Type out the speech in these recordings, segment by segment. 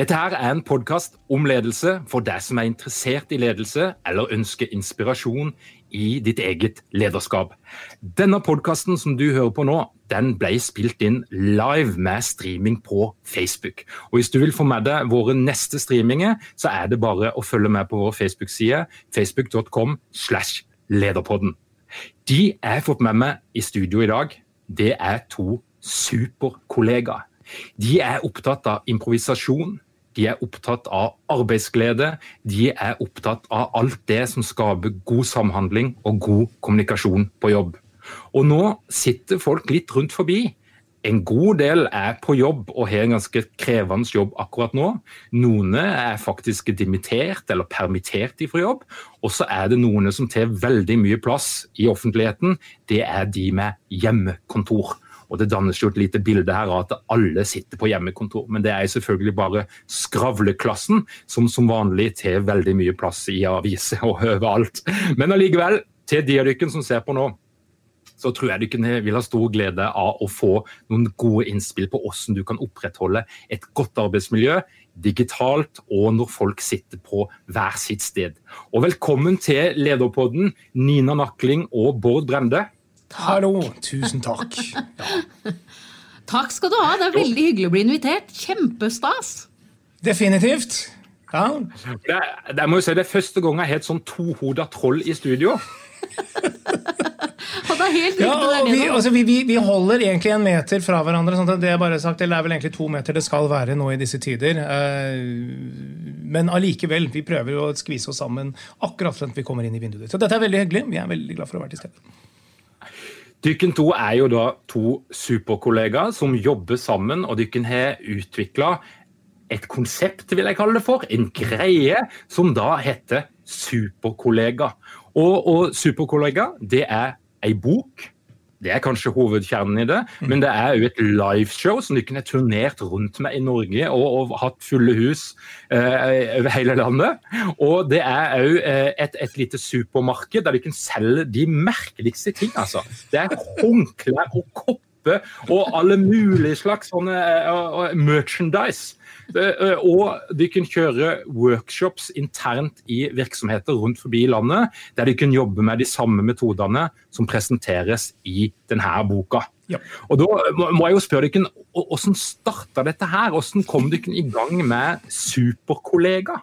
Dette her er en podkast om ledelse for deg som er interessert i ledelse eller ønsker inspirasjon i ditt eget lederskap. Denne podkasten som du hører på nå, den ble spilt inn live med streaming på Facebook. Og Hvis du vil få med deg våre neste streaminger, så er det bare å følge med på vår Facebook-side, facebook.com slash lederpodden. De jeg har fått med meg i studio i dag, det er to superkollegaer. De er opptatt av improvisasjon, de er opptatt av arbeidsglede, de er opptatt av alt det som skaper god samhandling og god kommunikasjon på jobb. Og nå sitter folk litt rundt forbi. En god del er på jobb og har en ganske krevende jobb akkurat nå. Noen er faktisk dimittert eller permittert fra jobb. Og så er det noen som tar veldig mye plass i offentligheten. Det er de med hjemmekontor. Og Det dannes jo et lite bilde her av at alle sitter på hjemmekontor. Men det er selvfølgelig bare skravleklassen som som vanlig tar veldig mye plass i aviser og overalt. Men allikevel, til de av dere som ser på nå, så tror jeg dere vil ha stor glede av å få noen gode innspill på hvordan du kan opprettholde et godt arbeidsmiljø digitalt og når folk sitter på hver sitt sted. Og velkommen til Lederpodden, Nina Nakling og Bård Brende. Hallo. Tusen takk. Ja. Takk skal du ha. Det er veldig hyggelig å bli invitert. Kjempestas. Definitivt. Ja. Det, det, må jo si, det er første gang jeg har et sånn tohoda troll i studio. og det er helt riktig. Ja, vi, altså, vi, vi, holder egentlig en meter fra hverandre. Sånn det er bare sagt, det er vel egentlig to meter det skal være nå i disse tider. Eh, men allikevel, vi prøver å skvise oss sammen akkurat før vi kommer inn i vinduet. Så dette er veldig hyggelig. Vi er veldig glad for å være til stede. Dykken to er jo da to superkollegaer som jobber sammen, og dykken har utvikla et konsept, vil jeg kalle det for. En greie som da heter Superkollega. Og, og Superkollega, det er ei bok det er kanskje hovedkjernen i det, mm. men det er jo et liveshow som de kunne turnert rundt med i Norge og, og hatt fulle hus eh, over hele landet. Og det er òg eh, et, et, lite supermarked der de kan selge de merkeligste ting. altså. Det er håndklær og kopper og alle mulige slags sånne uh, merchandise. Uh, og de kunne kjøre workshops internt i virksomheter rundt forbi landet, der de kunne jobbe med de samme metodene som presenteres i denne boka. Ja. Og Da må jeg jo spørre dere, Hvordan starta dette her? Hvordan kom dere i gang med Superkollega?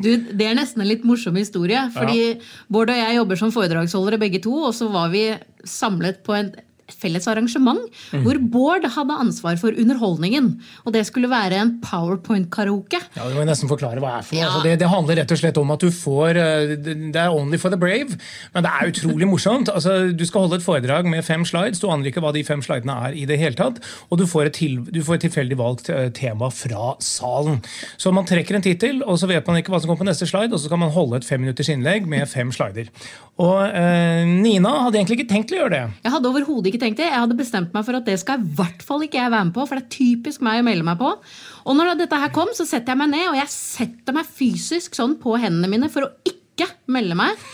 Du, Det er nesten en litt morsom historie. fordi ja. Bård og jeg jobber som foredragsholdere begge to. Og så var vi samlet på en felles arrangement mm. hvor Bård hadde ansvar for underholdningen. Og det skulle være en powerpoint-karaoke. Ja, Du må nesten forklare hva det er for noe. Ja. Altså det, det, handler rett og slett om at du får eh, Det er only for the brave, men det er utrolig morsomt. Altså, du skal holde et foredrag med fem slides, du aner ikke hva de fem slidene er i det hele tatt, og du får et, til, du får et tilfeldig valgt eh, tema fra salen. Så man trekker en tittel, og så vet man ikke hva som kommer på neste slide, og så skal man holde et femminutters innlegg med fem slider. Og eh, Nina hadde egentlig ikke tenkt å gjøre det. Jeg hadde overhodet ikke tenkt det. Jeg hadde bestemt meg for at det skal i hvert fall ikke jeg være med på, for det er typisk meg å melde meg på. Og når dette her kom, så setter jeg meg ned, og jeg setter meg fysisk sånn på hendene mine for å ikke melde meg.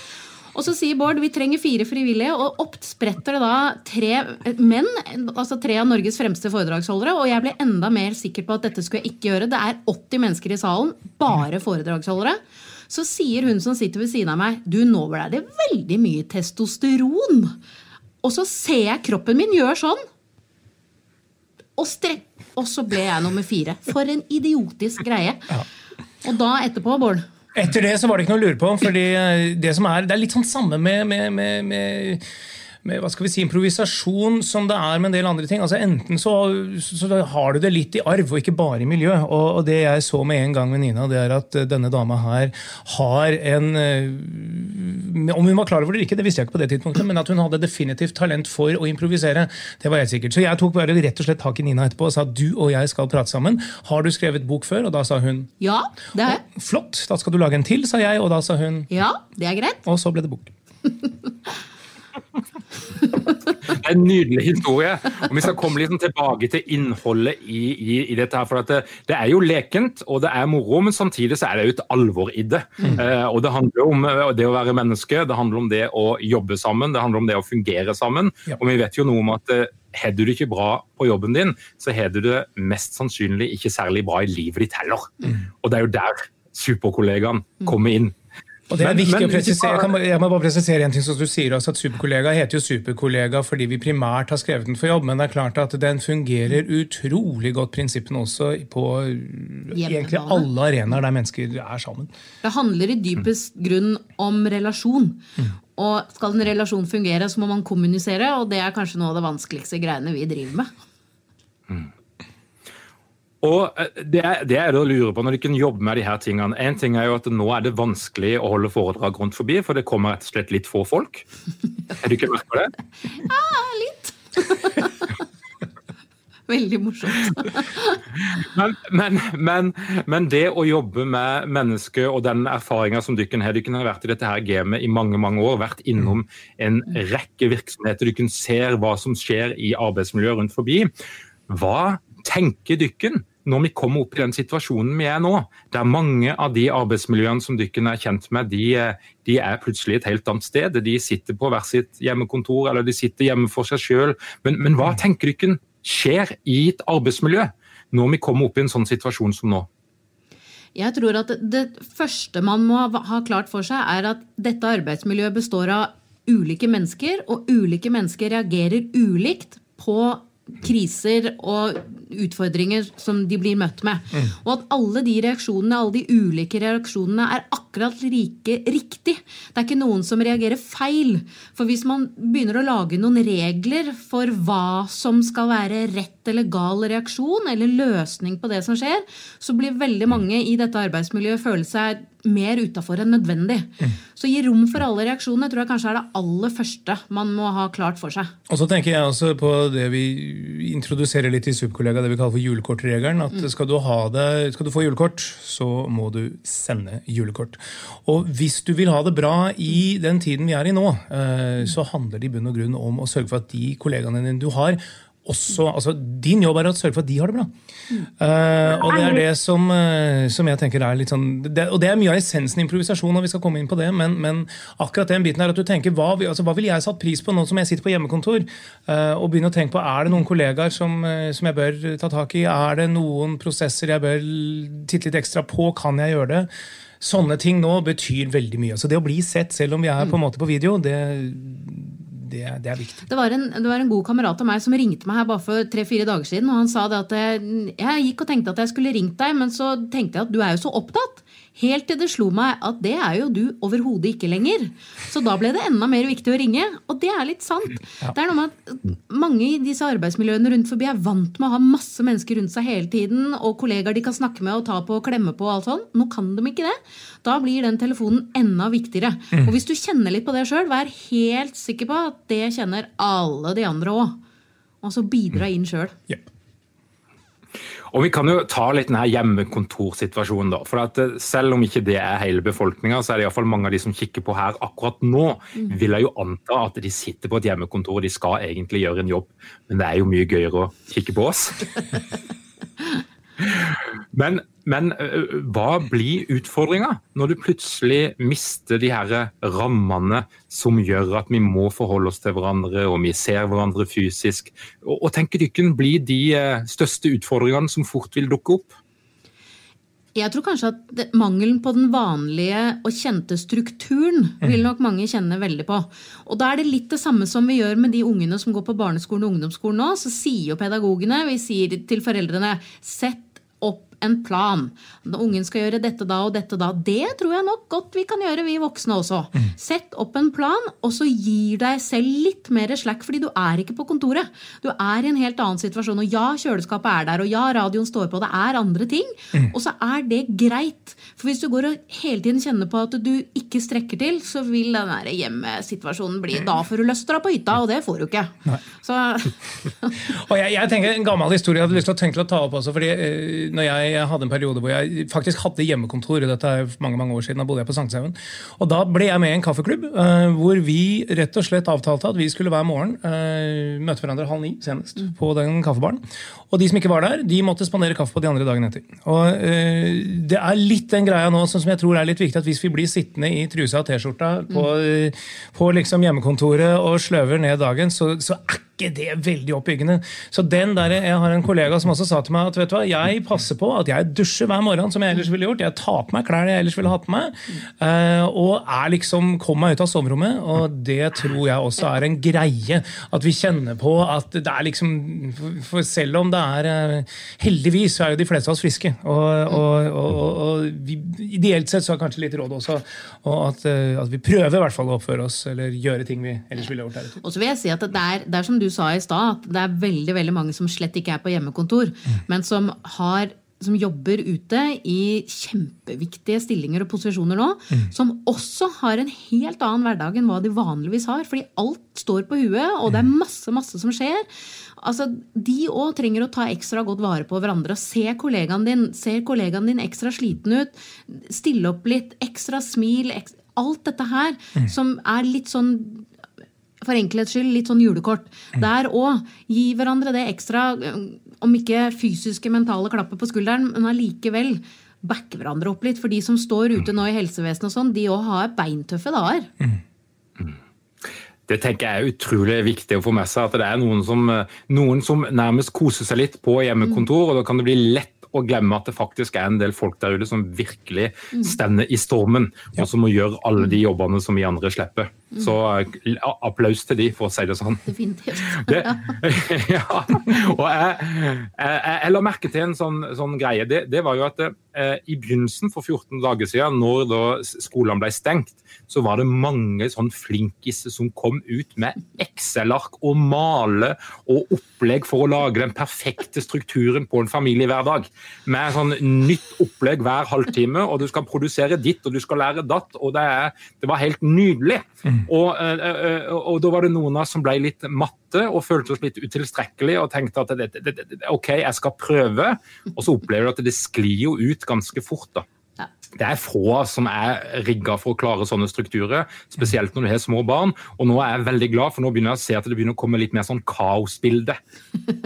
Og så sier Bård vi trenger fire frivillige, og opp spretter det da tre menn, altså tre av Norges fremste foredragsholdere, og jeg ble enda mer sikker på at dette skulle jeg ikke gjøre. Det er 80 mennesker i salen, bare foredragsholdere. Så sier hun som sitter ved siden av meg, du, nå ble det veldig mye testosteron. Og så ser jeg kroppen min gjøre sånn. Og, strek, og så ble jeg nummer fire. For en idiotisk greie. Og da etterpå, Bård Etter det så var det ikke noe å lure på. fordi Det som er, det er litt sånn samme med, med, med, med med hva skal vi si, improvisasjon som det er med en del andre ting. Altså Enten så, så har du det litt i arv, og ikke bare i miljø. Og, og, det jeg så med en gang med Nina, det er at denne dama her har en eh, Om hun var klar over det eller ikke, det visste jeg ikke på det tidspunktet, men at hun hadde definitivt talent for å improvisere, det var helt sikkert. Så jeg tok bare rett og slett tak i Nina etterpå og sa du og jeg skal prate sammen. Har du skrevet bok før? Og da sa hun ja. det har jeg. Flott, da skal du lage en til, sa jeg, og da sa hun ja, det er greit. Og så ble det bok. en nydelig historie. og Vi skal komme litt tilbake til innholdet i, i, i dette. her, for det, det, er jo lekent og det er moro, men samtidig så er det jo et alvor i det. Mm. Eh, og Det handler om eh, det å være menneske, det handler om det å jobbe sammen, det handler om det å fungere sammen. Ja. Og vi vet jo noe om at eh, har du det ikke bra på jobben din, så har du det mest sannsynlig ikke særlig bra i livet ditt heller. Mm. Og det er jo der superkollegaen kommer inn. Og det er men, viktig men, å presisere, jeg, kan, jeg, må bare presisere en ting som du sier også, at Superkollega heter jo Superkollega fordi vi primært har skrevet den for jobb, men det er klart at den fungerer utrolig godt prinsippene også på egentlig alle arenaer der mennesker er sammen. Det handler i dypest grunn om relasjon. Mm. Og skal en relasjon fungere, så må man kommunisere, og det er kanskje noe av det vanskeligste greiene vi driver med. Mm. Og eh, det er, det er det å lure på når du kan jobbe med de her tingene. En ting er jo at Nå er det vanskelig å holde foredrag rundt forbi, for det kommer rett og slett litt få folk. Er du ikke merka det? Ja, litt. Veldig morsomt. men, men, men, men, det å jobbe med mennesker og den erfaringa som dere har Dere har vært i dette her gamet i mange mange år, vært innom en rekke virksomheter. Dere ser hva som skjer i arbeidsmiljøet rundt forbi. Hva tenker dykken når vi kommer opp i den situasjonen vi er nå, der mange av de arbeidsmiljøene som dykken er kjent med, de, de, er plutselig et helt annet sted. De sitter på hver sitt hjemmekontor eller de sitter hjemme for seg sjøl. Men, men, hva tenker dykken skjer i et arbeidsmiljø når vi kommer opp i en sånn situasjon som nå? Jeg tror at Det første man må ha klart for seg, er at dette arbeidsmiljøet består av ulike mennesker, og ulike mennesker reagerer ulikt på kriser og utfordringer som de blir møtt med. Mm. Og at alle de reaksjonene, alle de ulike reaksjonene er akkurat like riktig. Det er ikke noen som reagerer feil. For hvis man begynner å lage noen regler for hva som skal være rett eller gal reaksjon eller løsning på det som skjer, så blir veldig mange i dette arbeidsmiljøet føle seg mer utafor enn nødvendig. Mm. Så gi rom for alle reaksjonene tror jeg kanskje er det aller første man må ha klart for seg. Og så tenker jeg også på det vi introduserer litt i Subkollega, det vi kaller for julekortregelen. at mm. skal, du det, skal du få julekort, så må du sende julekort. Og hvis du vil ha det bra i den tiden vi er i nå, eh, så handler det i bunn og grunn om å sørge for at de kollegaene dine du har, også, altså, Din jobb er å sørge for at de har det bra. Uh, og det er det som, uh, som, jeg tenker er litt sånn det, Og det er mye av essensen i improvisasjon, og vi skal komme inn på det, men, men akkurat den biten er at du tenker hva, altså, hva ville jeg satt pris på nå som jeg sitter på hjemmekontor? Uh, og begynne å tenke på er det noen kollegaer som, som, jeg bør ta tak i? Er det noen prosesser jeg bør titte litt ekstra på? Kan jeg gjøre det? Sånne ting nå betyr veldig mye. Så det å bli sett, selv om vi er på en måte på video, det det, det, er viktig. Det var, en, det var, en, god kamerat av meg som ringte meg her bare for tre-fire dager siden. og Han sa det at jeg, jeg gikk og tenkte at jeg skulle ringt deg, men så tenkte jeg at du er jo så opptatt. Helt til det slo meg at det er jo du overhodet ikke lenger. Så da ble det enda mer viktig å ringe. Og det er litt sant. Ja. Det er noe med at Mange i disse arbeidsmiljøene rundt forbi er vant med å ha masse mennesker rundt seg hele tiden, og kollegaer de kan snakke med og ta på og klemme på og alt sånn. Nå kan de ikke det. Da blir den telefonen enda viktigere. Mm. Og hvis du kjenner litt på det sjøl, vær helt sikker på at det kjenner alle de andre òg. Og så bidra inn sjøl. Yep. Og Vi kan jo ta litt denne hjemmekontorsituasjonen. da, for at eh, Selv om ikke det er hele befolkninga, så er det i fall mange av de som kikker på her akkurat nå, mm. vil jeg jo anta at de sitter på et hjemmekontor og de skal egentlig gjøre en jobb, men det er jo mye gøyere å kikke på oss. Men, Men hva blir utfordringa når du plutselig mister de her rammene som gjør at vi må forholde oss til hverandre, og vi ser hverandre fysisk? Og, og tenker ikke blir de største utfordringene som fort vil dukke opp? Jeg tror kanskje at mangelen på den vanlige og kjente strukturen vil nok mange kjenne veldig på. Og da er det litt det samme som vi gjør med de ungene som går på barneskolen og ungdomsskolen nå. Så sier jo pedagogene, vi sier til foreldrene, sett en plan. Når ungen skal gjøre dette da og dette da. Det tror jeg nok godt vi kan gjøre, vi voksne også. Mm. Sett opp en plan, og så gir deg selv litt mer slack, fordi du er ikke på kontoret. Du er i en helt annen situasjon. Og ja, kjøleskapet er der, og ja, radioen står på, det er andre ting. Mm. Og så er det greit. For hvis du går og hele tiden kjenner på at du ikke strekker til, så vil den der hjemmesituasjonen bli Da får du lyst til å dra på hytta, og det får du ikke. og jeg, jeg, tenker En gammel historie jeg hadde lyst til å tenke til å ta opp også. fordi uh, når jeg jeg hadde en periode hvor jeg faktisk hadde hjemmekontor. Dette er mange mange år siden, da bodde jeg på Sankthanshaugen. Og da ble jeg med i en kaffeklubb uh, hvor vi rett og slett avtalte at vi skulle hver morgen uh, møte hverandre halv ni senest på den kaffebaren. Og de som ikke var der, de måtte spandere kaffe på de andre dagen etter. Og uh, Det er litt den greia nå som jeg tror er litt viktig, at hvis vi blir sittende i trusa og T-skjorta på, mm. på liksom hjemmekontoret og sløver ned dagen, så, så er ikke det veldig oppbyggende. Så den der, Jeg har en kollega som også sa til meg at vet du hva, jeg passer på at jeg dusjer hver morgen som jeg ellers ville gjort. Jeg tar på meg klær jeg ellers ville hatt på meg. Uh, og er liksom, kommer meg ut av soverommet. Og det tror jeg også er en greie. At vi kjenner på at det er liksom For selv om det er uh, Heldigvis så er jo de fleste av oss friske. Og, og, og, og ideelt sett så er kanskje litt råd også og at, uh, at vi prøver i hvert fall å oppføre oss eller gjøre ting vi ellers ville gjort. Og så vil jeg si at det er, det er som du sa i stad, at det er veldig veldig mange som slett ikke er på hjemmekontor, mm. men som, har, som jobber ute i kjempeviktige stillinger og posisjoner nå, mm. som også har en helt annen hverdag enn hva de vanligvis har. Fordi alt står på huet, og det er masse, masse som skjer. Altså, De òg trenger å ta ekstra godt vare på hverandre. Se kollegaen din ser kollegaen din ekstra sliten ut. Stille opp litt. Ekstra smil. Ekstra, alt dette her mm. som er litt sånn for enkelhets skyld litt sånn julekort. Mm. Der òg. Gi hverandre det ekstra, om ikke fysiske, mentale klappet på skulderen, men allikevel backe hverandre opp litt. For de som står ute nå i helsevesenet og sånn, de òg har beintøffe dager. Mm. Mm. Det tenker jeg er utrolig viktig å få med seg. At det er noen som, noen som nærmest koser seg litt på hjemmekontor. og Da kan det bli lett å glemme at det faktisk er en del folk der ute som virkelig stender i stormen, og som må gjøre alle de jobbene som vi andre slipper. Så eh, applaus til de, for å si det sånn. Definitivt. Det, ja, og jeg, jeg, jeg, la merke til en sånn, sånn greie. Det, det, var jo at eh, i begynnelsen for 14 dager siden, når da skolene ble stengt, så var det mange sånn flinkiser som kom ut med Excel-ark og male og opplegg for å lage den perfekte strukturen på en familiehverdag. Med sånn nytt opplegg hver halvtime, og du skal produsere ditt og du skal lære datt. og Det, er, det var helt nydelig. Mm. Og, eh, eh, og, og, da var det noen av oss som ble litt matte og følte oss litt utilstrekkelige og tenkte at det, det, det, OK, jeg skal prøve. Og så opplever du at det sklir jo ut ganske fort. da det er få som er rigga for å klare sånne strukturer, spesielt når du har små barn. Og nå er jeg veldig glad, for nå begynner jeg å se at det begynner å komme litt mer sånn kaosbilde.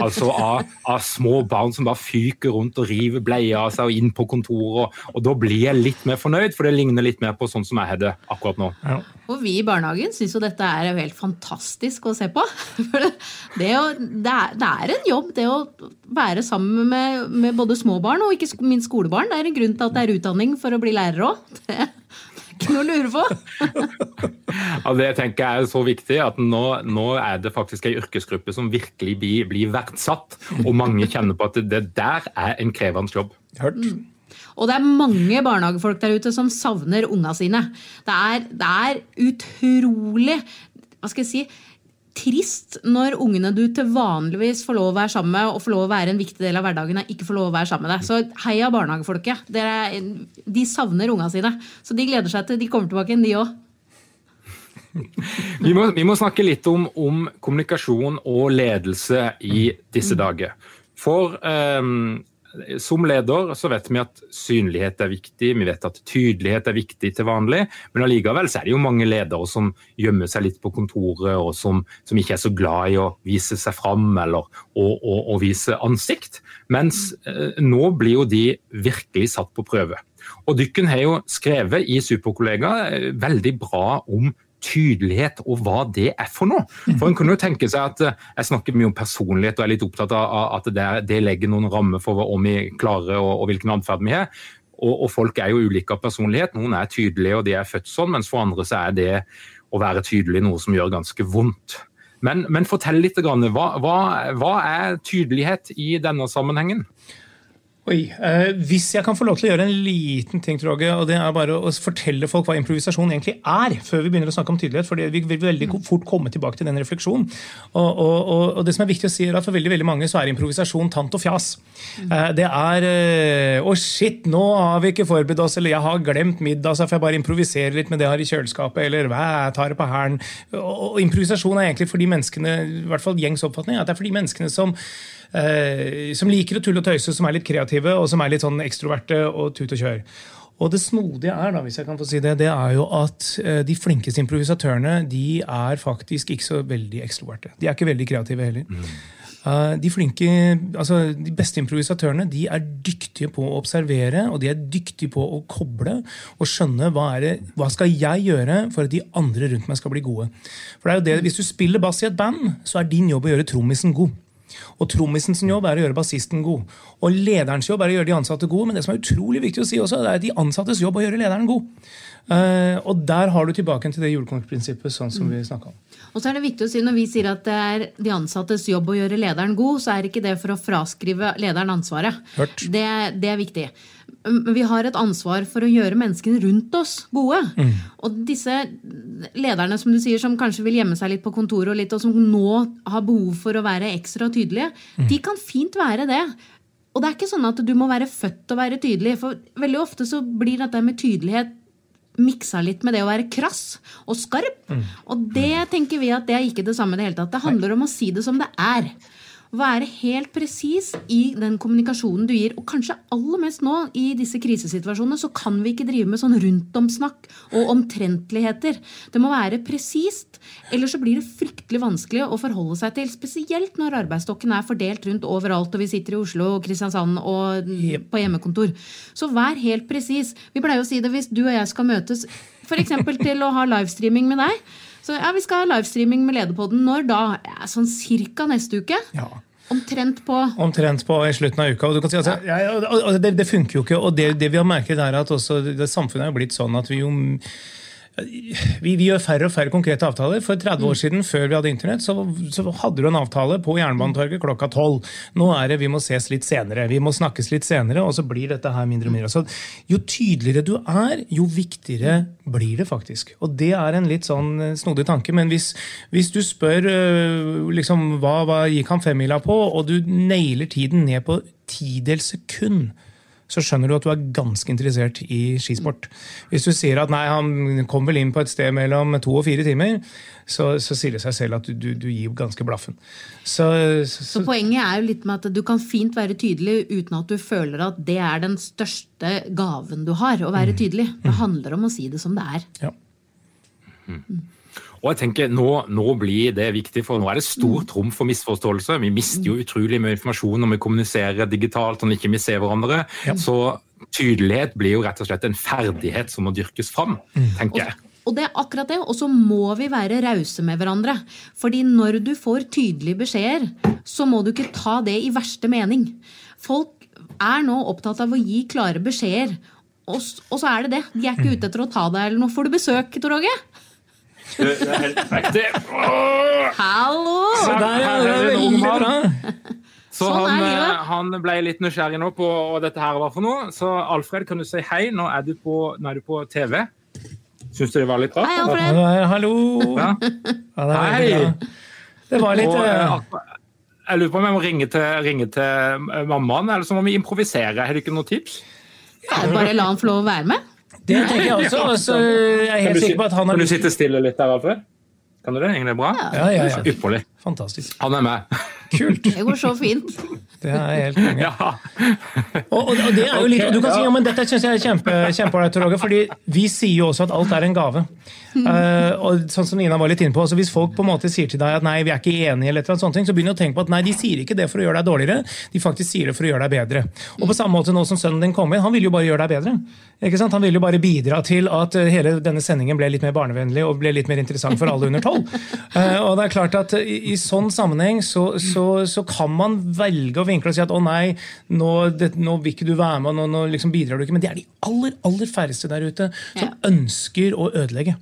Altså av, av, små barn som bare fyker rundt og river bleier av seg og inn på kontoret. Og, og, da blir jeg litt mer fornøyd, for det ligner litt mer på sånn som jeg har det akkurat nå. Ja. Og vi i barnehagen syns jo dette er helt fantastisk å se på. For det, å, det, er, det er, en jobb, det å være sammen med, med både små barn og ikke minst skolebarn. Det er en grunn til at det er utdanning for å bli lærer òg. Det er ikke noe å lure på. ja, det tenker jeg er så viktig at nå, nå er det faktisk ei yrkesgruppe som virkelig blir, blir, verdsatt. Og mange kjenner på at det, det der er en krevende jobb. Hørt. Mm. Og det er mange barnehagefolk der ute som savner unga sine. Det er, det er utrolig hva skal jeg si, trist når ungene du til vanligvis får lov å være sammen med, og får lov å være en viktig del av hverdagen, ikke får lov å være sammen med deg. Så heia barnehagefolket. Dere, de savner unga sine. Så de gleder seg til de kommer tilbake de òg. Vi vi må, snakke litt om, om, kommunikasjon og ledelse i disse dager. For um, som leder så vet vi at synlighet er viktig, vi vet at tydelighet er viktig til vanlig, men allikevel så er det jo mange ledere som gjemmer seg litt på kontoret, og som, som ikke er så glad i å vise seg fram eller å, vise ansikt. Mens eh, nå blir jo de virkelig satt på prøve. Og Dykken har jo skrevet i Superkollega eh, veldig bra om tydelighet og hva det er for noe. For en kunne jo tenke seg at eh, Jeg snakker mye om personlighet og er litt opptatt av at det, det legger noen rammer for hva vi klarer og, og hvilken atferd vi har. Og, og, folk er jo ulike av personlighet. Noen er tydelige og de er født sånn, mens for andre så er det å være tydelig noe som gjør ganske vondt. Men, men fortell litt, hva, hva, hva er tydelighet i denne sammenhengen? Oi, eh, Hvis jeg kan få lov til å gjøre en liten ting, Tråge, og det er bare å fortelle folk hva improvisasjon egentlig er, før vi begynner å snakke om tydelighet, for vi vil veldig fort komme tilbake til den refleksjonen. Og, og, og, det som er viktig å si er at For veldig veldig mange så er improvisasjon tant og fjas. Eh, det er eh, Å, shit, nå har vi ikke forberedt oss, eller jeg har glemt middag, så får jeg bare improvisere litt med det jeg har i kjøleskapet, eller hva, jeg tar det på hælen. Og, improvisasjon er egentlig for de menneskene, i hvert fall gjengs oppfatning, at det er for de menneskene som Eh, som liker å tulle og tøyse, som er litt kreative og som er litt sånn ekstroverte og tut og kjør. Og det snodige er da, hvis jeg kan få si det, det er jo at eh, de flinkeste improvisatørene de er faktisk ikke så veldig ekstroverte. De er ikke veldig kreative heller. Mm. Uh, de, flinke, altså de beste improvisatørene de er dyktige på å observere og de er dyktige på å koble og skjønne hva, det, hva skal jeg gjøre for at de andre rundt meg skal bli gode. For det er jo det, Hvis du spiller bass i et band, så er din jobb å gjøre trommisen god. Og Trommisen sin jobb er å gjøre bassisten god. Og lederens jobb er å gjøre de ansatte gode. Men det som er utrolig viktig å si også, det er de ansattes jobb å gjøre lederen god. Uh, og der har du tilbake til det julekonsprinsippet sånn som vi snakka om. Og så er det viktig å si Når vi sier at det er de ansattes jobb å gjøre lederen god, så er ikke det for å fraskrive lederen ansvaret. Det, det, er viktig. Men vi har et ansvar for å gjøre menneskene rundt oss gode. Mm. Og disse lederne som du sier, som kanskje vil gjemme seg litt på kontoret, og, litt, og som nå har behov for å være ekstra tydelige, mm. de kan fint være det. Og det er ikke sånn at du må være født til å være tydelig. For veldig ofte så blir dette med tydelighet miksa litt med det å være krass og skarp. Mm. Og det tenker vi at det er ikke det samme i det hele tatt. Det handler om å si det som det er være helt presis i den kommunikasjonen du gir. Og kanskje aller mest nå i disse krisesituasjonene så kan vi ikke drive med sånn rundomsnakk og omtrentligheter. Det må være presist, ellers så blir det fryktelig vanskelig å forholde seg til. Spesielt når arbeidsstokken er fordelt rundt overalt, og vi sitter i Oslo og Kristiansand og på hjemmekontor. Så vær helt presis. Vi pleier å si det hvis du og jeg skal møtes f.eks. til å ha livestreaming med deg. Så ja, Vi skal ha livestreaming med Lederpodden. Når da? Ja, sånn cirka neste uke. Ja. Omtrent på Omtrent på i slutten av uka. og, si, altså, ja, det, det, funker jo ikke. og Det, det vi har merket er at også, det, Samfunnet er blitt sånn at vi jo vi, vi, gjør færre og færre konkrete avtaler. For 30 år siden, før vi hadde internett, så, så hadde du en avtale på Jernbanetorget klokka 12. Nå er det vi må ses litt senere, vi må snakkes litt senere, og så blir dette her mindre og mindre. Så jo tydeligere du er, jo viktigere blir det faktisk. Og det er en litt sånn eh, snodig tanke. Men hvis, hvis du spør eh, liksom, hva, hva gikk han femmila på, og du nailer tiden ned på tidels sekund, så skjønner du at du er ganske interessert i skisport. Hvis du sier at nei, han kom vel inn på et sted mellom to og fire timer, så, så sier det seg selv at du, du, du gir ganske blaffen. Så, så, så, poenget er jo litt med at du kan fint være tydelig uten at du føler at det er den største gaven du har, å være mm. tydelig. Det handler om å si det som det er. Ja. Mm. Og jeg tenker, nå, nå, blir det viktig, for nå er det stort rom for misforståelse. Vi mister jo utrolig mye informasjon når vi kommuniserer digitalt og ikke vi ser hverandre. Ja. Så tydelighet blir jo rett og slett en ferdighet som må dyrkes fram, mm. tenker jeg. Og det er akkurat det, og så må vi være rause med hverandre. Fordi når du får tydelige beskjeder, så må du ikke ta det i verste mening. Folk er nå opptatt av å gi klare beskjeder, og, og så er det det. De er ikke ute etter å ta deg eller noe. Får du besøk, Tor Åge? Det er helt riktig. Hallo! Så der er det veldig bra. Så sånn han, eh, han, ble litt nysgjerrig nå på hva dette her var for noe. Så Alfred, kan du si hei? Nå er du på, er du på TV. Syns du det var litt bra? Hei, Alfred. Hallo. Ja. Ja, det hei. Det var litt og, uh... Jeg lurer på om jeg må ringe til, ringe til mammaen, eller så må vi improvisere. Har du ikke noen tips? Ja, bare la han få lov å være med. Det tenker jeg også. Altså, jeg er helt sikker på at han har Kan du sitte stille litt der, Alfred? Kan du det? Det bra? Ja, ja, ja. Ypperlig. Fantastisk. Han er med. Kult. Det går så fint. Det er helt konge. Ja. Og, og, og det er jo litt, du kan si ja, men dette synes jeg er kjempe, kjempeålreit, Roger, fordi vi sier jo også at alt er en gave. Uh, og sånn som Nina var litt inne på, altså Hvis folk på en måte sier til deg at nei, vi er ikke enige, eller et sånt, så begynner du å tenke på at nei, de sier ikke det for å gjøre deg dårligere, de faktisk sier det for å gjøre deg bedre. Og på samme måte nå som sønnen din kom inn, han vil jo bare gjøre deg bedre. Ikke sant? Han vil jo bare bidra til at uh, hele denne sendingen ble litt mer barnevennlig og ble litt mer interessant for alle under tolv. Uh, og det er klart at i, i sånn sammenheng så, så, så, kan man velge å vinkle og si at å nei, nå, det, nå vil ikke du være med, nå, nå liksom bidrar du ikke. Men det er de aller, aller færreste der ute som ja. ønsker å ødelegge.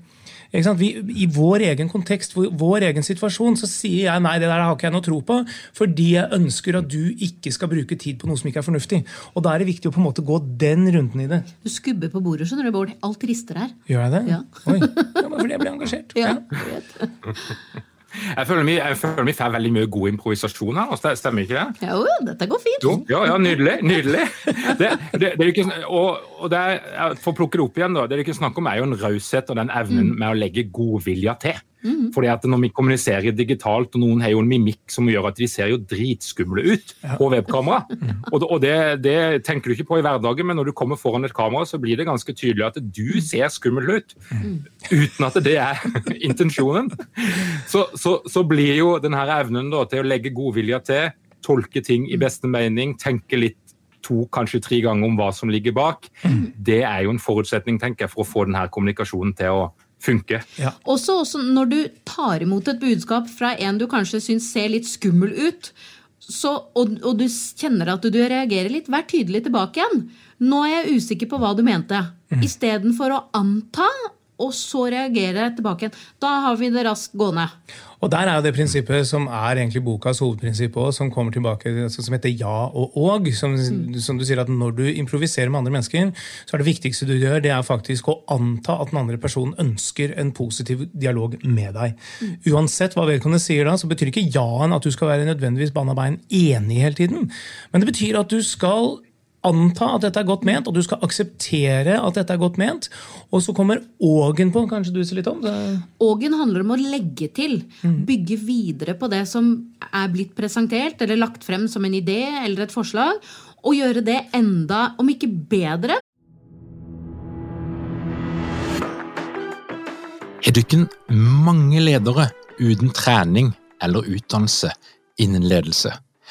Vi, I vår egen kontekst, vår egen situasjon, så sier jeg nei, det der har ikke jeg noe tro på, fordi jeg ønsker at du ikke skal bruke tid på noe som ikke er fornuftig. Og Da er det viktig å på en måte gå den runden i det. Du skubber på bordet, skjønner du, Bård. Alt rister her. Gjør jeg det? Ja. Oi. Ja, fordi jeg blir engasjert. Ja, vet. Jeg føler, vi, jeg føler vi får veldig mye god improvisasjon her, stemmer ikke det? Jo, dette går fint. Jo, ja, ja, Nydelig. nydelig. Det, det, det ikke, og, og det For å plukke det opp igjen, da, det er ikke snakk om er jo en raushet og den evnen mm. med å legge godvilja til. Mm. Fordi at Når vi kommuniserer digitalt, og noen har jo en mimikk som gjør at de ser jo dritskumle ut ja. på webkamera, mm. og, og det, det, tenker du ikke på i hverdagen, men når du kommer foran et kamera, så blir det ganske tydelig at du ser skummel ut, mm. uten at det er intensjonen. Så, så, så, blir jo denne evnen da, til å legge godvilja til, tolke ting i beste mening, tenke litt to, kanskje tre ganger om hva som ligger bak, det er jo en forutsetning tenker jeg, for å få denne kommunikasjonen til å funke. Ja. Også, også, når du tar imot et budskap fra en du kanskje syns ser litt skummel ut, så, og, og, du kjenner at du, du, reagerer litt, vær tydelig tilbake igjen. Nå er jeg usikker på hva du mente. Mm. Istedenfor å anta og så reagerer jeg tilbake igjen. Da har vi det raskt gående. Og Der er jo det prinsippet som er egentlig bokas hovedprinsipp også, som kommer tilbake, altså, som heter ja og og. Som, mm. som, du sier at Når du improviserer med andre mennesker, så er det viktigste du gjør, det er faktisk å anta at den andre personen ønsker en positiv dialog med deg. Mm. Uansett hva vedkommende sier da, så betyr ikke ja-en at du skal være nødvendigvis banna bein enig hele tiden. Men det betyr at du skal anta at dette er godt ment, og du skal akseptere at dette er godt ment. Og så kommer ågen på. Kanskje du ser litt om det? Ågen handler om å legge til. Mm. Bygge videre på det som er blitt presentert eller lagt frem som en idé eller et forslag. Og gjøre det enda, om ikke bedre. Har ikke mange ledere uten trening eller utdannelse innen ledelse?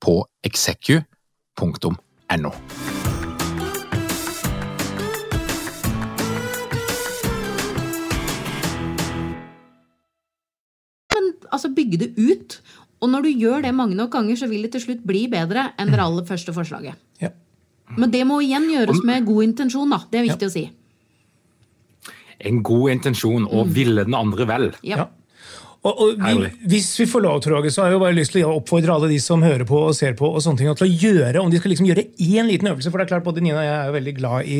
på execu.no. altså bygge det ut. Og når du gjør det mange nok ganger, så vil det til slutt bli bedre enn det aller første forslaget. Ja. Men det må igjen gjøres med god intensjon, da. Det er viktig ja. å si. En god intensjon, og mm. ville den andre vel. Ja. Og, og vi, hvis vi får lov, Roger, så har jeg jo bare lyst til å oppfordre alle de som hører på og ser på, og sånne ting, til å gjøre, om de skal liksom gjøre én liten øvelse. For det er klart, både Nina og jeg er jo veldig glad i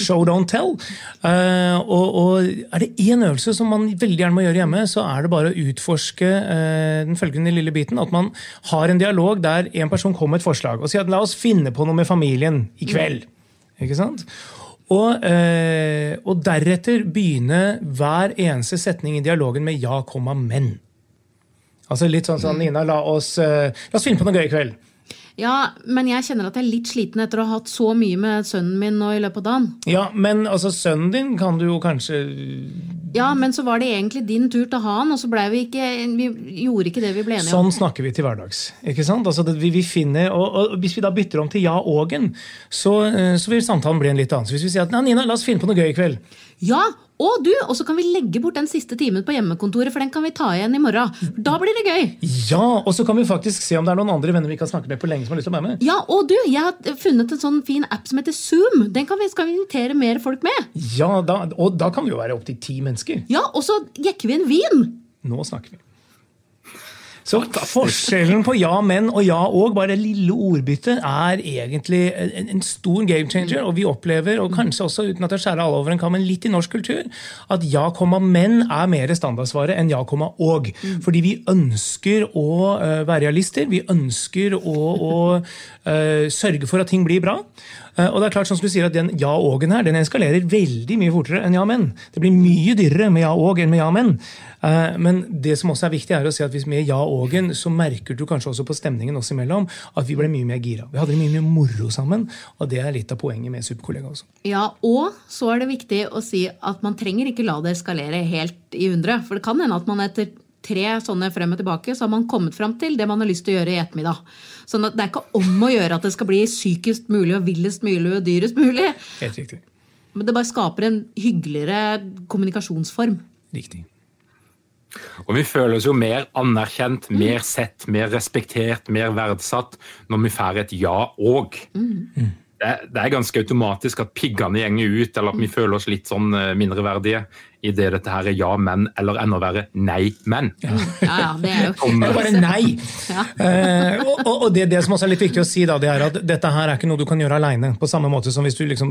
show, don't tell. Uh, og, og, er det én øvelse som man veldig gjerne må gjøre hjemme, så er det bare å utforske uh, den følgende lille biten. At man har en dialog der en person kommer med et forslag og sier at la oss finne på noe med familien i kveld. Ikke sant? Og, eh, og, deretter begynne hver eneste setning i dialogen med 'ja, komma, men'. Altså litt sånn sånn, Nina, la oss, eh, la oss finne på noe gøy i kveld. Ja, men jeg kjenner at jeg er litt sliten etter å ha hatt så mye med sønnen min nå i løpet av dagen. Ja, men altså, sønnen din kan du jo kanskje Ja, men så var det egentlig din tur til han, og så ble vi ikke Vi gjorde ikke det vi ble enige om. Sånn snakker vi til hverdags. ikke sant? Altså, vi, vi finner, og, og, Hvis vi da bytter om til ja-ågen, så, eh, så vil samtalen bli en litt annen. Så hvis vi sier at Nina, la oss finne på noe gøy i kveld. Ja, og du, og så kan vi legge bort den siste timen på hjemmekontoret, for den kan vi ta igjen i morgen. Da blir det gøy. Ja, og så kan vi faktisk se om det er noen andre venner vi kan snakke med på lenge som har lyst til å være med. Ja, og du, jeg har funnet en sånn fin app som heter Zoom. Den kan vi, skal vi invitere mer folk med. Ja, da, og da kan vi jo være opptil ti mennesker. Ja, og så jekker vi en vin. Nå snakker vi. Så forskjellen på ja, men og ja og, bare det lille ordbyttet, er egentlig en, en, stor game changer. Og vi opplever, og kanskje også uten at jeg skjærer alle over en kam, men litt i norsk kultur, at ja, men er mer standardsvaret enn ja, og. Fordi vi ønsker å uh, være realister. Vi ønsker å, å uh, sørge for at ting blir bra. Uh, og det er klart, som du sier, at Den ja og-en her den eskalerer veldig mye fortere enn ja, men. Det blir mye dyrere med ja og enn med ja, men. Eh, men det som også er viktig, er å si at hvis med ja og-en, så merker du kanskje også på stemningen oss imellom at vi ble mye mer gira. Vi hadde mye mer moro sammen, og det er litt av poenget med Superkollega også. Ja, og så er det viktig å si at man trenger ikke la det eskalere helt i hundre. For det kan hende at man etter tre sånne frem og tilbake, så har man kommet fram til det man har lyst til å gjøre i ettermiddag. Sånn at det er ikke om å gjøre at det skal bli sykest mulig og villest mulig og dyrest mulig. Helt riktig. Men det bare skaper en hyggeligere kommunikasjonsform. Riktig. Og vi føler oss jo mer anerkjent, mer sett, mer respektert, mer verdsatt når vi får et ja og. Mm. Det, det, er ganske automatisk at piggene gjenger ut, eller at vi føler oss litt sånn eh, mindreverdige i det dette her er ja, men, eller enda verre nei, men. Ja, ja, det er jo det er bare nei! Ja. Uh, og, og det, det, som også er litt viktig å si, da, det er at dette her er ikke noe du kan gjøre aleine. På samme måte som hvis du, liksom,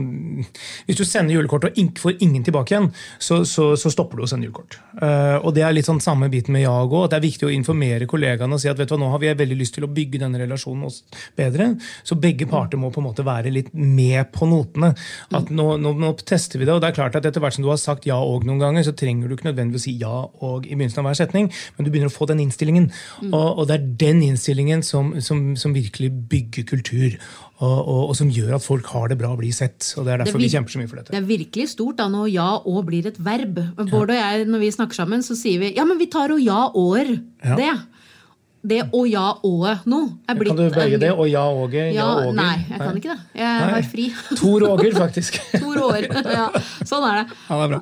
hvis du sender julekort og ikke får ingen tilbake igjen, så, så, så stopper du å sende julekort. Uh, og Det er litt sånn samme biten med ja og gå. Det er viktig å informere kollegaene og si at vet du hva, nå har vi veldig lyst til å bygge denne relasjonen oss bedre. Så begge parter må på en måte være litt med på notene. At nå, nå, nå tester vi det, og det er klart at etter hvert som du har sagt ja og noen ganger, så trenger du ikke nødvendigvis å si ja og i begynnelsen av hver setning, men du begynner å få den innstillingen. Mm. Og, og, det er den innstillingen som, som, som virkelig bygger kultur. Og, og, og, som gjør at folk har det bra og blir sett. og Det er derfor det vi kjemper så mye for dette. Det er virkelig stort da når ja og blir et verb. Bård og jeg, når vi snakker sammen, så sier vi ja, men vi tar og ja år ja. det. Det og ja og nå er blitt Kan du begge det og ja og ja, ja Nei, jeg kan ikke det. Jeg har fri. Tor Åger, faktisk. Tor Åger, ja. Sånn er det. Ja, det er bra.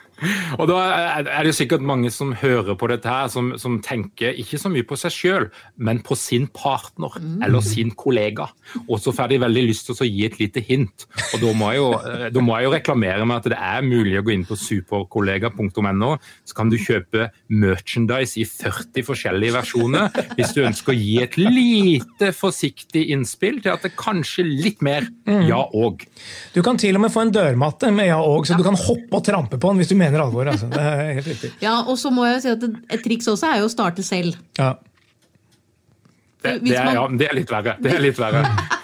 Og da er det sikkert mange som hører på dette her, som, som tenker ikke så mye på seg sjøl, men på sin partner eller sin kollega. Og så får de veldig lyst til å gi et lite hint. Og da må, jeg jo, eh, da må jeg jo reklamere med at det er mulig å gå inn på superkollega.no, så kan du kjøpe merchandise i 40 forskjellige versjoner hvis du ønsker å gi et lite forsiktig innspill til at det kanskje litt mer mm. ja og. Du kan til og med få en dørmatte med ja og, så du kan hoppe og trampe på den hvis du mener mener alvor. Altså. Det er helt riktig. Ja, og så må jeg si at Et triks også er jo å starte selv. Ja. Det, det, er, ja, det er litt verre. Det er litt verre.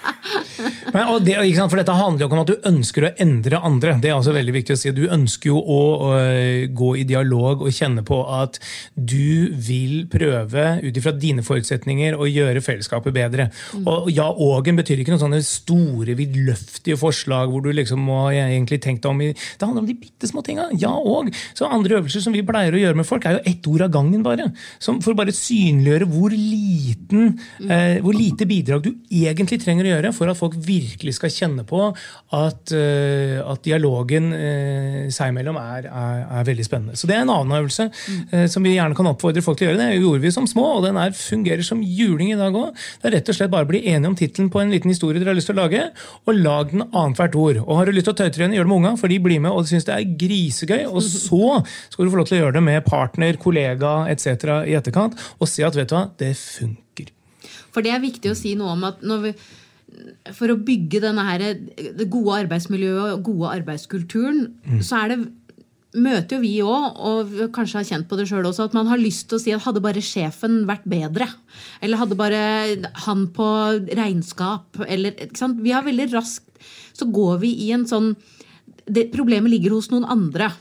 Men, det, for Dette handler jo ikke om at du ønsker å endre andre. Det er altså veldig viktig å si. Du ønsker jo å, å gå i dialog og kjenne på at du vil prøve ut ifra dine forutsetninger å gjøre fellesskapet bedre. Mm. Og ja, ågen betyr ikke noen sånne store, vidløftige forslag hvor du liksom må egentlig tenkt deg om i Det handler om de bitte små tinga. Ja og. Så andre øvelser som vi pleier å gjøre med folk, er jo ett ord av gangen, bare. Som for å bare synliggjøre hvor liten, mm. eh, hvor lite bidrag du egentlig trenger å gjøre for at folk virkelig skal kjenne på at, uh, at dialogen uh, seg imellom er, er, er, veldig spennende. Så det er en annen øvelse uh, som vi gjerne kan oppfordre folk til å gjøre. Det gjorde vi som små, og den er, fungerer som juling i dag òg. Det er rett og slett bare å bli enige om tittelen på en liten historie dere har lyst til å lage, og lag den annethvert ord. Og har du lyst til å tøytrene, gjør det med unga, for de blir med og syns det er grisegøy. Og så skal du få lov til å gjøre det med partner, kollega etc. i etterkant, og se at vet du hva, det funker. For det er viktig å si noe om at når vi for å bygge denne her, det gode arbeidsmiljøet og gode arbeidskulturen, mm. så er det møter jo vi òg, og kanskje har kjent på det sjøl også, at man har lyst til å si at hadde bare sjefen vært bedre? Eller hadde bare han på regnskap? Eller, Vi har veldig raskt Så går vi i en sånn det, Problemet ligger hos noen andre.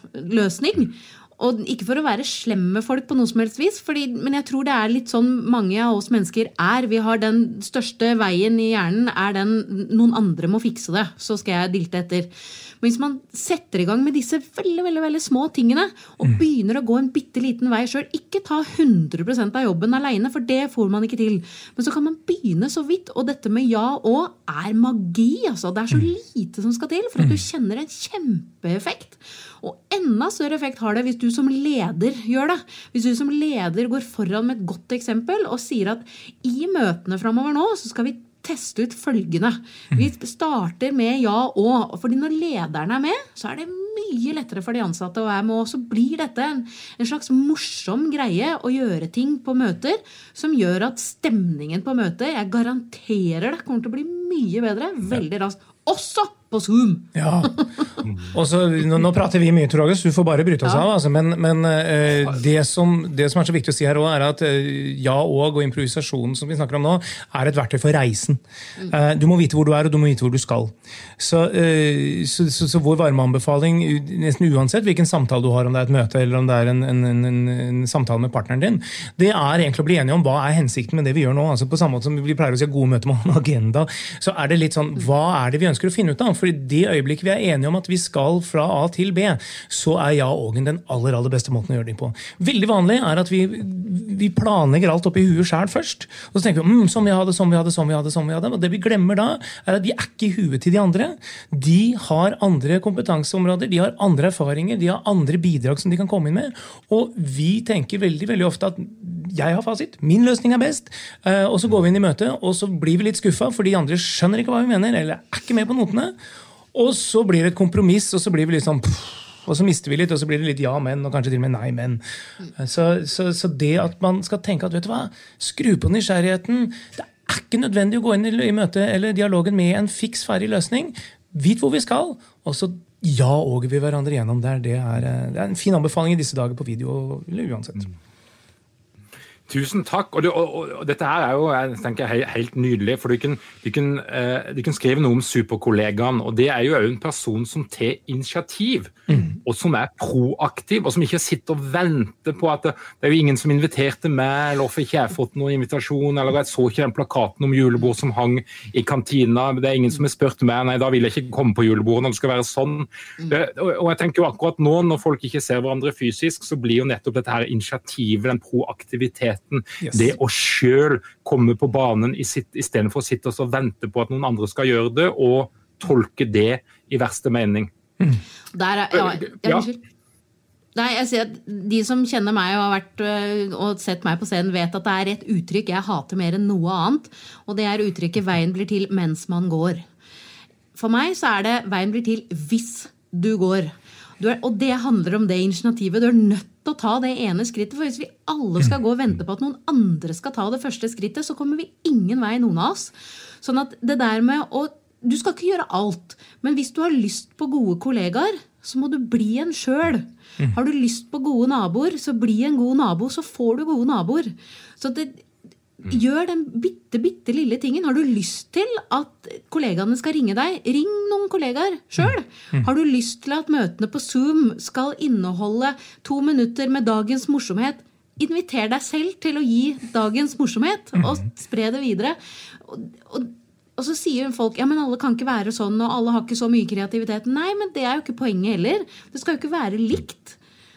Og ikke for å være slem med folk, på noe som helst vis, fordi, men jeg tror det er litt sånn mange av oss mennesker er. Vi har Den største veien i hjernen er den noen andre må fikse det, så skal jeg dilte etter. Men hvis man setter i gang med disse veldig veldig, veldig små tingene, og mm. begynner å gå en bitte liten vei sjøl, ikke ta 100% av jobben aleine, for det får man ikke til. Men så kan man begynne så vidt. Og dette med ja og er magi. altså. Det er så mm. lite som skal til for at du mm. kjenner en kjempeeffekt. Og enda større effekt har det hvis du som leder gjør det. Hvis du som leder går foran med et godt eksempel og sier at i møtene framover nå så skal vi teste ut følgende. Vi starter med ja og. fordi når lederen er med, så er det mye lettere for de ansatte å være med. Og så blir dette en, en slags morsom greie å gjøre ting på møter som gjør at stemningen på møtet, jeg garanterer det, kommer til å bli mye bedre veldig raskt. Også på Zoom! Ja. Og så, nå, nå, prater vi mye, Tor August, du får bare bryte oss ja. av. Altså, men, men uh, det, som, det, som, er så viktig å si her også, er at uh, ja og og improvisasjonen som vi snakker om nå, er et verktøy for reisen. Uh, du må vite hvor du er, og du må vite hvor du skal. Så, så, så, så vår varmeanbefaling, nesten uansett hvilken samtale du har, om det er et møte eller om det er en, en, en, en samtale med partneren din, det er egentlig å bli enige om hva er hensikten med det vi gjør nå. Altså, på samme måte som vi pleier å si gode møter med en agenda, så er det litt sånn hva er det vi ønsker å finne ut av? For i det øyeblikket vi er enige om at vi skal fra A til B, så er ja Ågen den aller aller beste måten å gjøre det på. Veldig vanlig er at vi, vi planlegger alt oppi huet sjæl først. Og så tenker vi mm, sånn vi hadde, sånn vi hadde, sånn vi hadde. sånn vi hadde. Og det vi glemmer da, er at de er ikke i huet til de andre. De har andre kompetanseområder, de har andre erfaringer, de har andre bidrag som de kan komme inn med. Og vi tenker veldig veldig ofte at jeg har fasit, min løsning er best. Eh, og så går vi inn i møtet, og så blir vi litt skuffa, for de andre skjønner ikke hva vi mener, eller er ikke med på notene. Og så blir det et kompromiss, og så blir vi litt sånn og så mister vi litt, og så blir det litt ja, men, og kanskje til og med nei, men. Så, så, så det at man skal tenke at vet du hva, skru på nysgjerrigheten Det er ikke nødvendig å gå inn i møtet eller dialogen med en fiks ferdig løsning. Vit hvor vi skal, og så ja-åger vi hverandre gjennom der. Det er, det er en fin anbefaling i disse dager på video eller uansett. Tusen takk. Og, det, og, og, dette her er jo jeg helt nydelig. for Du kan, du kan, uh, du kan skrive noe om superkollegaen. og Det er jo òg en person som tar initiativ. Mm. Og som er proaktiv, og som ikke sitter og venter på at det, det er jo ingen som inviterte meg, eller hvorfor ikke jeg fått noen invitasjon, eller jeg så ikke den plakaten om julebord som hang i kantina. Det er ingen som har spurt meg, nei, da vil jeg ikke komme på julebordet når det skal være sånn. Mm. Det, og, og jeg tenker jo akkurat nå, når folk ikke ser hverandre fysisk, så blir jo nettopp dette her initiativet, den proaktiviteten. Yes. Det å sjøl komme på banen istedenfor å sitte og vente på at noen andre skal gjøre det, og tolke det i verste mening. Mm. Der, ja, ja, Nei, jeg sier at De som kjenner meg og har vært øh, og sett meg på scenen, vet at det er et uttrykk jeg hater mer enn noe annet. Og det er uttrykket 'veien blir til mens man går'. For meg så er det 'veien blir til hvis du går'. Du er, og det handler om det initiativet. Du er nødt til å ta det ene skrittet. For hvis vi alle skal gå og vente på at noen andre skal ta det første skrittet, så kommer vi ingen vei, noen av oss. Sånn at det der med å Du skal ikke gjøre alt. Men hvis du har lyst på gode kollegaer, så må du bli en sjøl. Har du lyst på gode naboer, så bli en god nabo, så får du gode naboer. Så det, Mm. Gjør den bitte, bitte lille tingen. Har du lyst til at kollegaene skal ringe deg, ring noen kollegaer sjøl. Mm. Har du lyst til at møtene på Zoom skal inneholde to minutter med dagens morsomhet, inviter deg selv til å gi dagens morsomhet, mm. og spre det videre. Og, og, og så sier folk ja, men alle kan ikke være sånn, og alle har ikke så mye kreativitet. Nei, men det er jo ikke poenget heller. Det skal jo ikke være likt.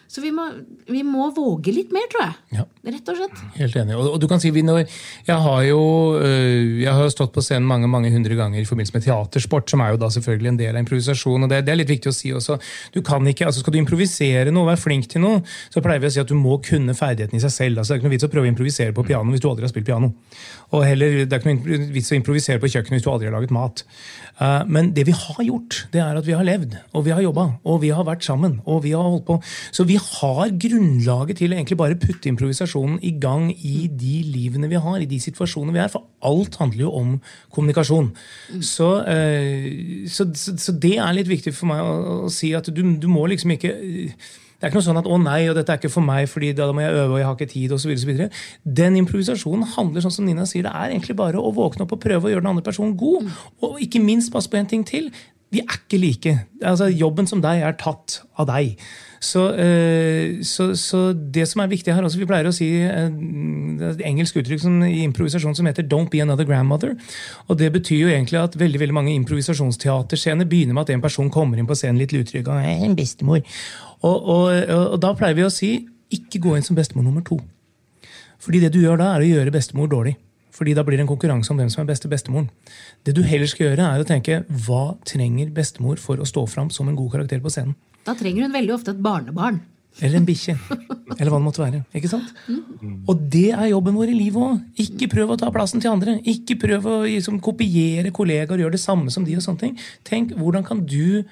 Så vi må, vi må, våge litt mer, tror jeg. Ja. Rett og slett. Helt enig. Og, du kan si, når, jeg, har jo, øh, jeg har stått på scenen mange mange hundre ganger i forbindelse med teatersport, som er jo da selvfølgelig en del av improvisasjon. og Det, det er litt viktig å si også. Du kan ikke, altså Skal du improvisere noe, være flink til noe, så pleier vi å si at du må kunne ferdigheten i seg selv. altså Det er ikke noe vits å prøve å improvisere på piano hvis du aldri har spilt piano. Og heller, det er ikke noe vits å improvisere på kjøkkenet hvis du aldri har laget mat. Uh, men det vi har gjort, det er at vi har levd, og vi har jobba, og vi har vært sammen. og vi har holdt på. Så vi har grunnlaget til å egentlig bare putte improvisasjonen i gang i de livene vi har, i de situasjonene vi er. For alt handler jo om kommunikasjon. Mm. Så, uh, så, så, så, det er litt viktig for meg å, å si at du, du må liksom ikke det er ikke noe sånn at 'å nei, og dette er ikke for meg, fordi da må jeg øve, og jeg har ikke tid', og så videre, Den improvisasjonen handler sånn som Nina sier, det er egentlig bare å våkne opp og prøve å gjøre den andre personen god. Mm. Og ikke minst passe på en ting til. Vi er ikke like. Altså, jobben som deg er tatt av deg. Så, uh, så, så, det som er viktig her også, Vi pleier å si uh, et engelsk uttrykk som, i improvisasjon som heter 'don't be another grandmother'. og Det betyr jo egentlig at veldig veldig mange improvisasjonsteaterscener begynner med at en person kommer inn på scenen litt utrygg. og en bestemor. Og, og, og, da pleier vi å si ikke gå inn som bestemor nummer to. Fordi det du gjør da, er å gjøre bestemor dårlig. Fordi da blir det en konkurranse om hvem som er beste bestemoren. Det du heller skal gjøre, er å tenke hva trenger bestemor for å stå fram som en god karakter på scenen? Da trenger hun veldig ofte et barnebarn. Eller en bikkje. Eller hva det måtte være. ikke sant? Mm. Og det er jobben vår i livet òg. Ikke prøv å ta plassen til andre. Ikke prøv å liksom, kopiere kollegaer og gjøre det samme som de. og sånne ting. Tenk, hvordan kan du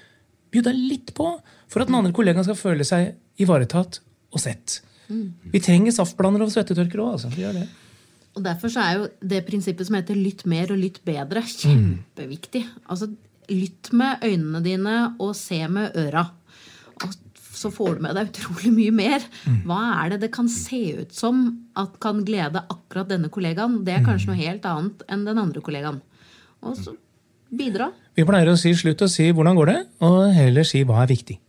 bjuda litt på for at den andre kollegaen skal føle seg ivaretatt og sett. Vi trenger saftblandere og svettetørkere òg. Altså. Vi gjør det. Og Derfor så er jo det prinsippet som heter 'lytt mer og lytt bedre', kjempeviktig. Altså, Lytt med øynene dine og se med øra. Og så får du med deg utrolig mye mer. Hva er det det kan se ut som at kan glede akkurat denne kollegaen? Det er kanskje noe helt annet enn den andre kollegaen. Og så bidra. Vi pleier å si slutt å si 'hvordan går det', og heller si 'hva er viktig'.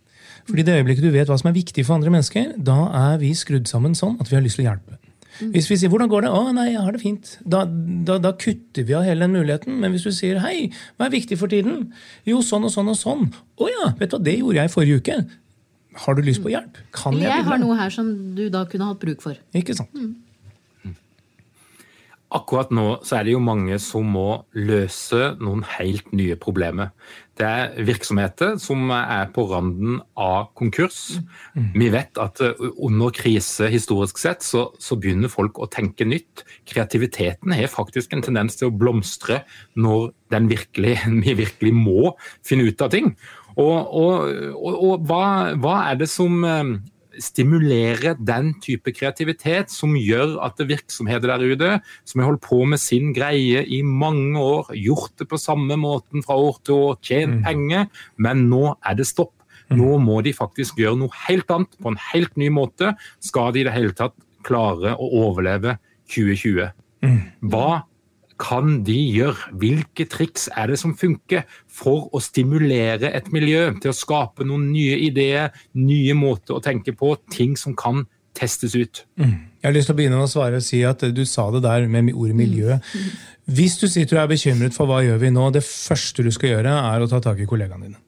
Fordi det øyeblikket du vet hva som er viktig for andre mennesker, da er vi skrudd sammen sånn at vi har lyst til å hjelpe. Hvis vi sier 'hvordan går det', 'å nei, jeg har det fint', da, da, da kutter vi av hele den muligheten. Men hvis du sier 'hei, hva er viktig for tiden', jo sånn og sånn og sånn, 'å ja, vet du hva, det gjorde jeg i forrige uke', har du lyst på hjelp? Kan Eller jeg jeg har noe her som du da kunne hatt bruk for. Ikke sant? Akkurat nå så er det jo mange som må løse noen helt nye problemer. Det er virksomheter som er på randen av konkurs. Vi vet at eh, under krise historisk sett så, så begynner folk å tenke nytt. Kreativiteten har faktisk en tendens til å blomstre når virkelig, vi virkelig må finne ut av ting. Og, og, og, og hva, hva er det som eh, stimulere den type kreativitet som gjør at virksomheter der ute, som har holdt på med sin greie i mange år, gjort det på samme måten fra år til år, tjent penger, men nå er det stopp. Nå må de faktisk gjøre noe helt annet, på en helt ny måte, skal de i det hele tatt klare å overleve 2020. Hva kan de gjøre? Hvilke triks er det som funker for å stimulere et miljø til å skape noen nye ideer, nye måter å tenke på, ting som kan testes ut? Jeg har lyst til å begynne med å svare og si at du sa det der med ordet miljø. Hvis du sitter og er bekymret for hva gjør vi nå, det første du skal gjøre, er å ta tak i kollegaene dine.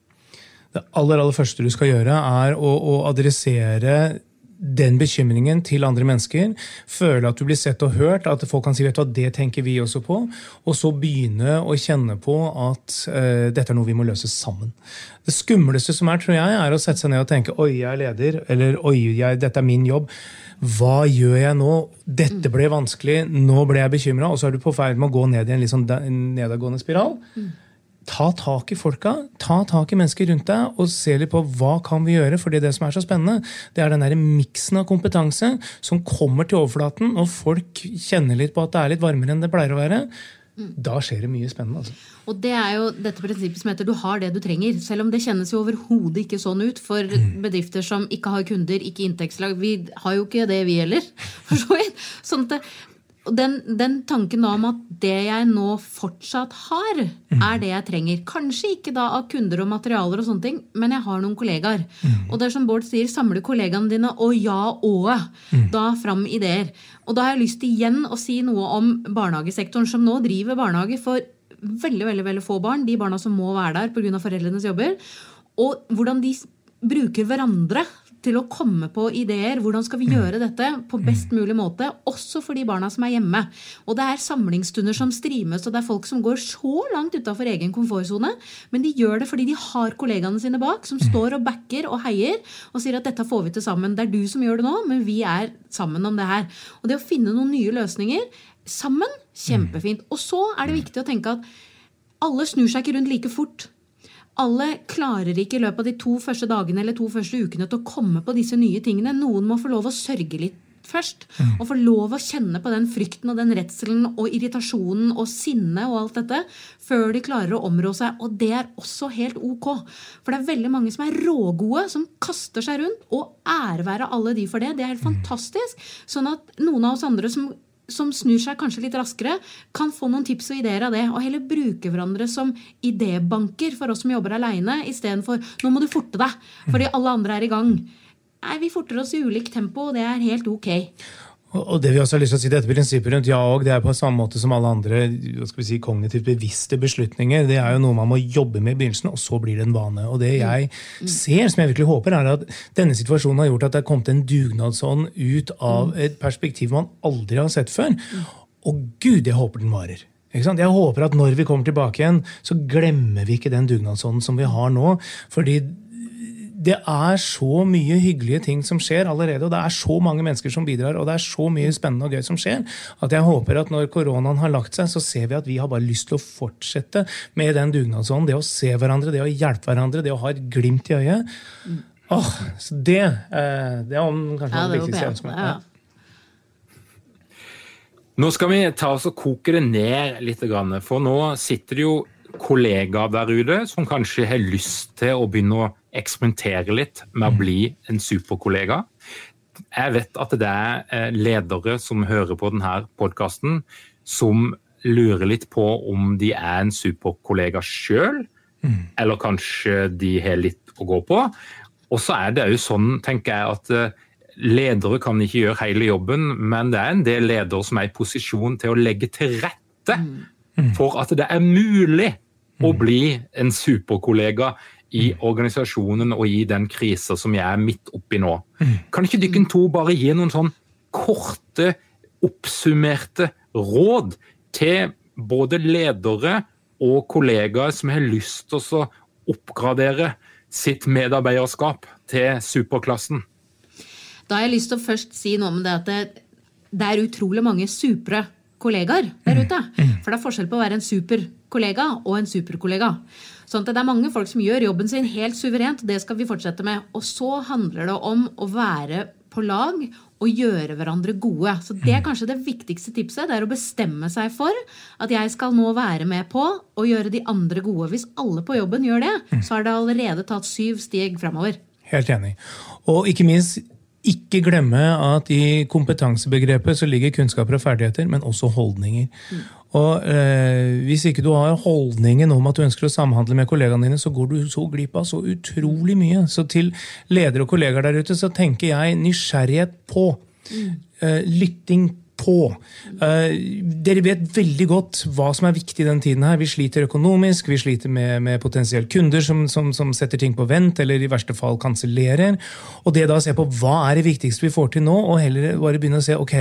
Det aller, aller første du skal gjøre, er å, å adressere den bekymringen til andre mennesker. Føle at du blir sett og hørt, at folk kan si vet du hva, det tenker vi også på. Og så begynne å kjenne på at uh, dette er noe vi må løse sammen. Det skumleste som er, tror jeg, er å sette seg ned og tenke oi, jeg er leder, eller oi, jeg, dette er min jobb. Hva gjør jeg nå? Dette ble vanskelig, nå ble jeg bekymra. Og så er du på ferd med å gå ned i en litt sånn nedadgående spiral. Ta tak i folka, ta tak i mennesker rundt deg og se litt på hva kan vi gjøre. fordi det som er så spennende, det er den der miksen av kompetanse som kommer til overflaten, og folk kjenner litt på at det er litt varmere enn det pleier å være. Da skjer det mye spennende. altså. Og det er jo dette prinsippet som heter du har det du trenger. Selv om det kjennes jo overhodet ikke sånn ut for bedrifter som ikke har kunder, ikke inntektslag. Vi har jo ikke det, vi heller. For så vidt. Sånn at den, den tanken om at det jeg nå fortsatt har, er det jeg trenger. Kanskje ikke da av kunder og materialer, og sånne ting, men jeg har noen kollegaer. Og det er som Bård sier, samle kollegaene dine og ja og da fram ideer. Og da har jeg lyst til igjen å si noe om barnehagesektoren, som nå driver barnehage for veldig veldig, veldig få barn. De barna som må være der pga. foreldrenes jobber. Og hvordan de bruker hverandre til å komme på ideer. Hvordan skal vi gjøre dette på best mulig måte, også for de barna som er hjemme. Og det er samlingsstunder som streames, og det er folk som går så langt utafor egen komfortsone. Men de gjør det fordi de har kollegaene sine bak, som står og backer og heier og sier at dette får vi til sammen. Det er du som gjør det nå, men vi er sammen om det her. Og det å finne noen nye løsninger sammen, kjempefint. Og så er det viktig å tenke at alle snur seg ikke rundt like fort. Alle klarer ikke i løpet av de to første dagene eller to første ukene til å komme på disse nye tingene. Noen må få lov å sørge litt først. Og få lov å kjenne på den frykten og den redselen og irritasjonen og sinnet og alt dette før de klarer å områ seg. Og det er også helt ok. For det er veldig mange som er rågode, som kaster seg rundt. Og ære være alle de for det. Det er helt fantastisk. Sånn at noen av oss andre som som snur seg kanskje litt raskere, kan få noen tips og ideer av det. Og heller bruke hverandre som idébanker for oss som jobber aleine, istedenfor 'nå må du forte deg', fordi alle andre er i gang. Nei, Vi forter oss i ulikt tempo, og det er helt ok. Og det vi også har lyst til å si, dette prinsippet rundt ja og, det er på samme måte som alle andre hva skal vi si, kognitivt bevisste beslutninger. Det er jo noe man må jobbe med i begynnelsen, og så blir det en vane. Og det jeg ser, som jeg virkelig håper, er at denne situasjonen har gjort at det er kommet en dugnadsånd ut av et perspektiv man aldri har sett før. Og gud, jeg håper den varer. Ikke sant? Jeg håper at når vi kommer tilbake igjen, så glemmer vi ikke den dugnadsånden som vi har nå. fordi det er så mye hyggelige ting som skjer allerede. og Det er så mange mennesker som bidrar, og det er så mye spennende og gøy som skjer, at jeg håper at når koronaen har lagt seg, så ser vi at vi har bare lyst til å fortsette med den dugnadsånden. Det å se hverandre, det å hjelpe hverandre, det å ha et glimt i øyet. Åh, så det, eh, det er om kanskje ja, det viktigste jeg ønsker meg. Ja. Nå skal vi ta oss og koke det ned litt, for nå sitter det jo kollegaer der ute som kanskje har lyst til å begynne å eksperimentere litt med å mm. bli en superkollega. Jeg vet at det er eh, ledere som hører på denne podkasten, som lurer litt på om de er en superkollega sjøl, mm. eller kanskje de har litt å gå på. Og så er det jo sånn, tenker jeg, at eh, ledere kan ikke gjøre hele jobben, men det er en del ledere som er i posisjon til å legge til rette mm. for at det er mulig å mm. bli en superkollega i organisasjonen og i den krisa som jeg er midt oppi nå. Mm. Kan ikke dere to bare gi noen sånn korte, oppsummerte råd til både ledere og kollegaer som har lyst til å oppgradere sitt medarbeiderskap til superklassen? Da har jeg lyst til å først si noe om det at det, det er utrolig mange supre kollegaer der ute. For det er forskjell på å være en superkollega og en superkollega. Sånn at det er mange folk som gjør jobben sin helt suverent. Det skal vi fortsette med. Og så handler det om å være på lag og gjøre hverandre gode. Så Det er kanskje det viktigste tipset. Det er å bestemme seg for at jeg skal nå være med på å gjøre de andre gode. Hvis alle på jobben gjør det, så har det allerede tatt syv steg framover. Helt enig. Og ikke minst ikke glemme at i kompetansebegrepet så ligger kunnskaper og ferdigheter, men også holdninger. Mm. Og eh, Hvis ikke du har holdningen om at du ønsker å samhandle med kollegaene dine, så går du så glipp av så utrolig mye. Så til ledere og kollegaer der ute så tenker jeg nysgjerrighet på. Mm. Eh, lytting på. Uh, dere vet veldig godt hva som er viktig i den tiden. her. Vi sliter økonomisk, vi sliter med, med potensielle kunder som, som, som, setter ting på vent, eller i verste fall kansellerer. Og det da å se på hva er det viktigste vi får til nå, og heller bare begynne å se ok,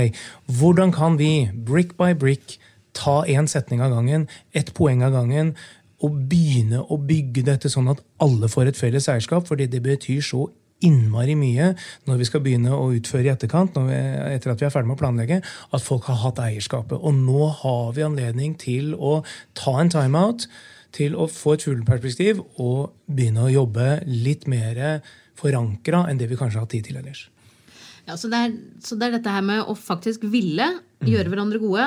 hvordan kan vi, brick by brick, ta én setning av gangen, ett poeng av gangen, og begynne å bygge dette sånn at alle får et felles eierskap, fordi det betyr så innmari mye når vi skal begynne å utføre i etterkant, vi, etter at vi er ferdig med å planlegge, at folk har hatt eierskapet. Og nå har vi anledning til å ta en timeout, til å få et fugleperspektiv og begynne å jobbe litt mer forankra enn det vi kanskje har hatt tid til ellers. Ja, så det, er, så det er dette her med å faktisk ville gjøre mm. hverandre gode.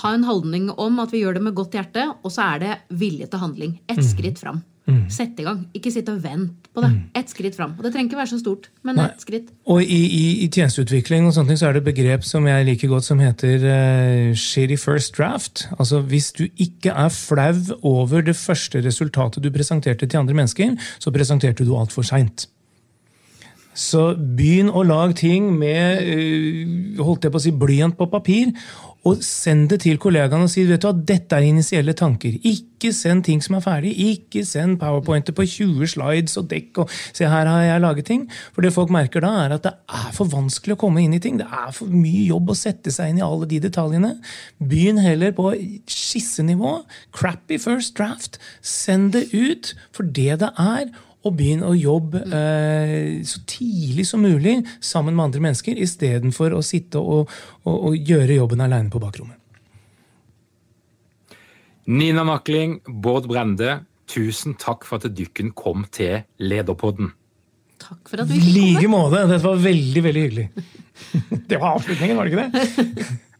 Ha en holdning om at vi gjør det med godt hjerte, og så er det vilje til handling. Ett mm. skritt fram. Mm. Sett i gang. Ikke sitt og vent på det. Mm. Ett skritt fram. Og det trenger ikke være så stort, men Nei. ett skritt. Og i, i, i, tjenesteutvikling og sånne ting så er det et begrep som jeg liker godt, som heter uh, shitty first draft. Altså Hvis du ikke er flau over det første resultatet du presenterte til andre mennesker, så presenterte du altfor seint. Så begynn å lage ting med uh, holdt jeg på å si, blyant på papir. Og send det til kollegaene og si vet du hva, dette er initielle tanker. Ikke send ting som er ferdig. Ikke send powerpointer på 20 slides og dekk. og se her har jeg laget ting. For det folk merker da, er at det er for vanskelig å komme inn i ting. Det er for mye jobb å sette seg inn i alle de detaljene. Begynn heller på skissenivå. Crappy first draft. Send det ut for det det er og begynn å jobbe eh, så tidlig som mulig sammen med andre mennesker, istedenfor å sitte og, og, og, gjøre jobben aleine på bakrommet. Nina Makling, Bård Brende, tusen takk for at dykken kom til Lederpodden. Takk for at du fikk komme. I like måte. Dette var veldig, veldig hyggelig. Det var avslutningen, var det ikke det?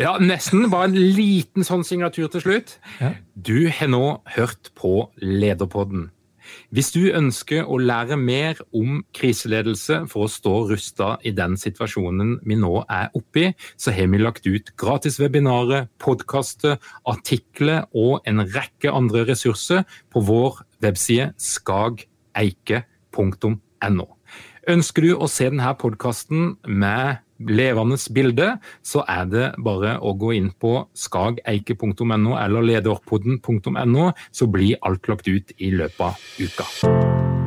Ja, nesten. Bare en liten sånn signatur til slutt. Ja. Du har nå hørt på Lederpodden. Hvis du ønsker å lære mer om kriseledelse for å stå rusta i den situasjonen vi nå er oppe i, så har vi lagt ut gratis webinarer, podkaster, artikler og en rekke andre ressurser på vår webside skageike.no. Ønsker du å se denne podkasten med levende bilde, så er det bare å gå inn på skageike.no eller lederpodden.no, så blir alt lagt ut i løpet av uka.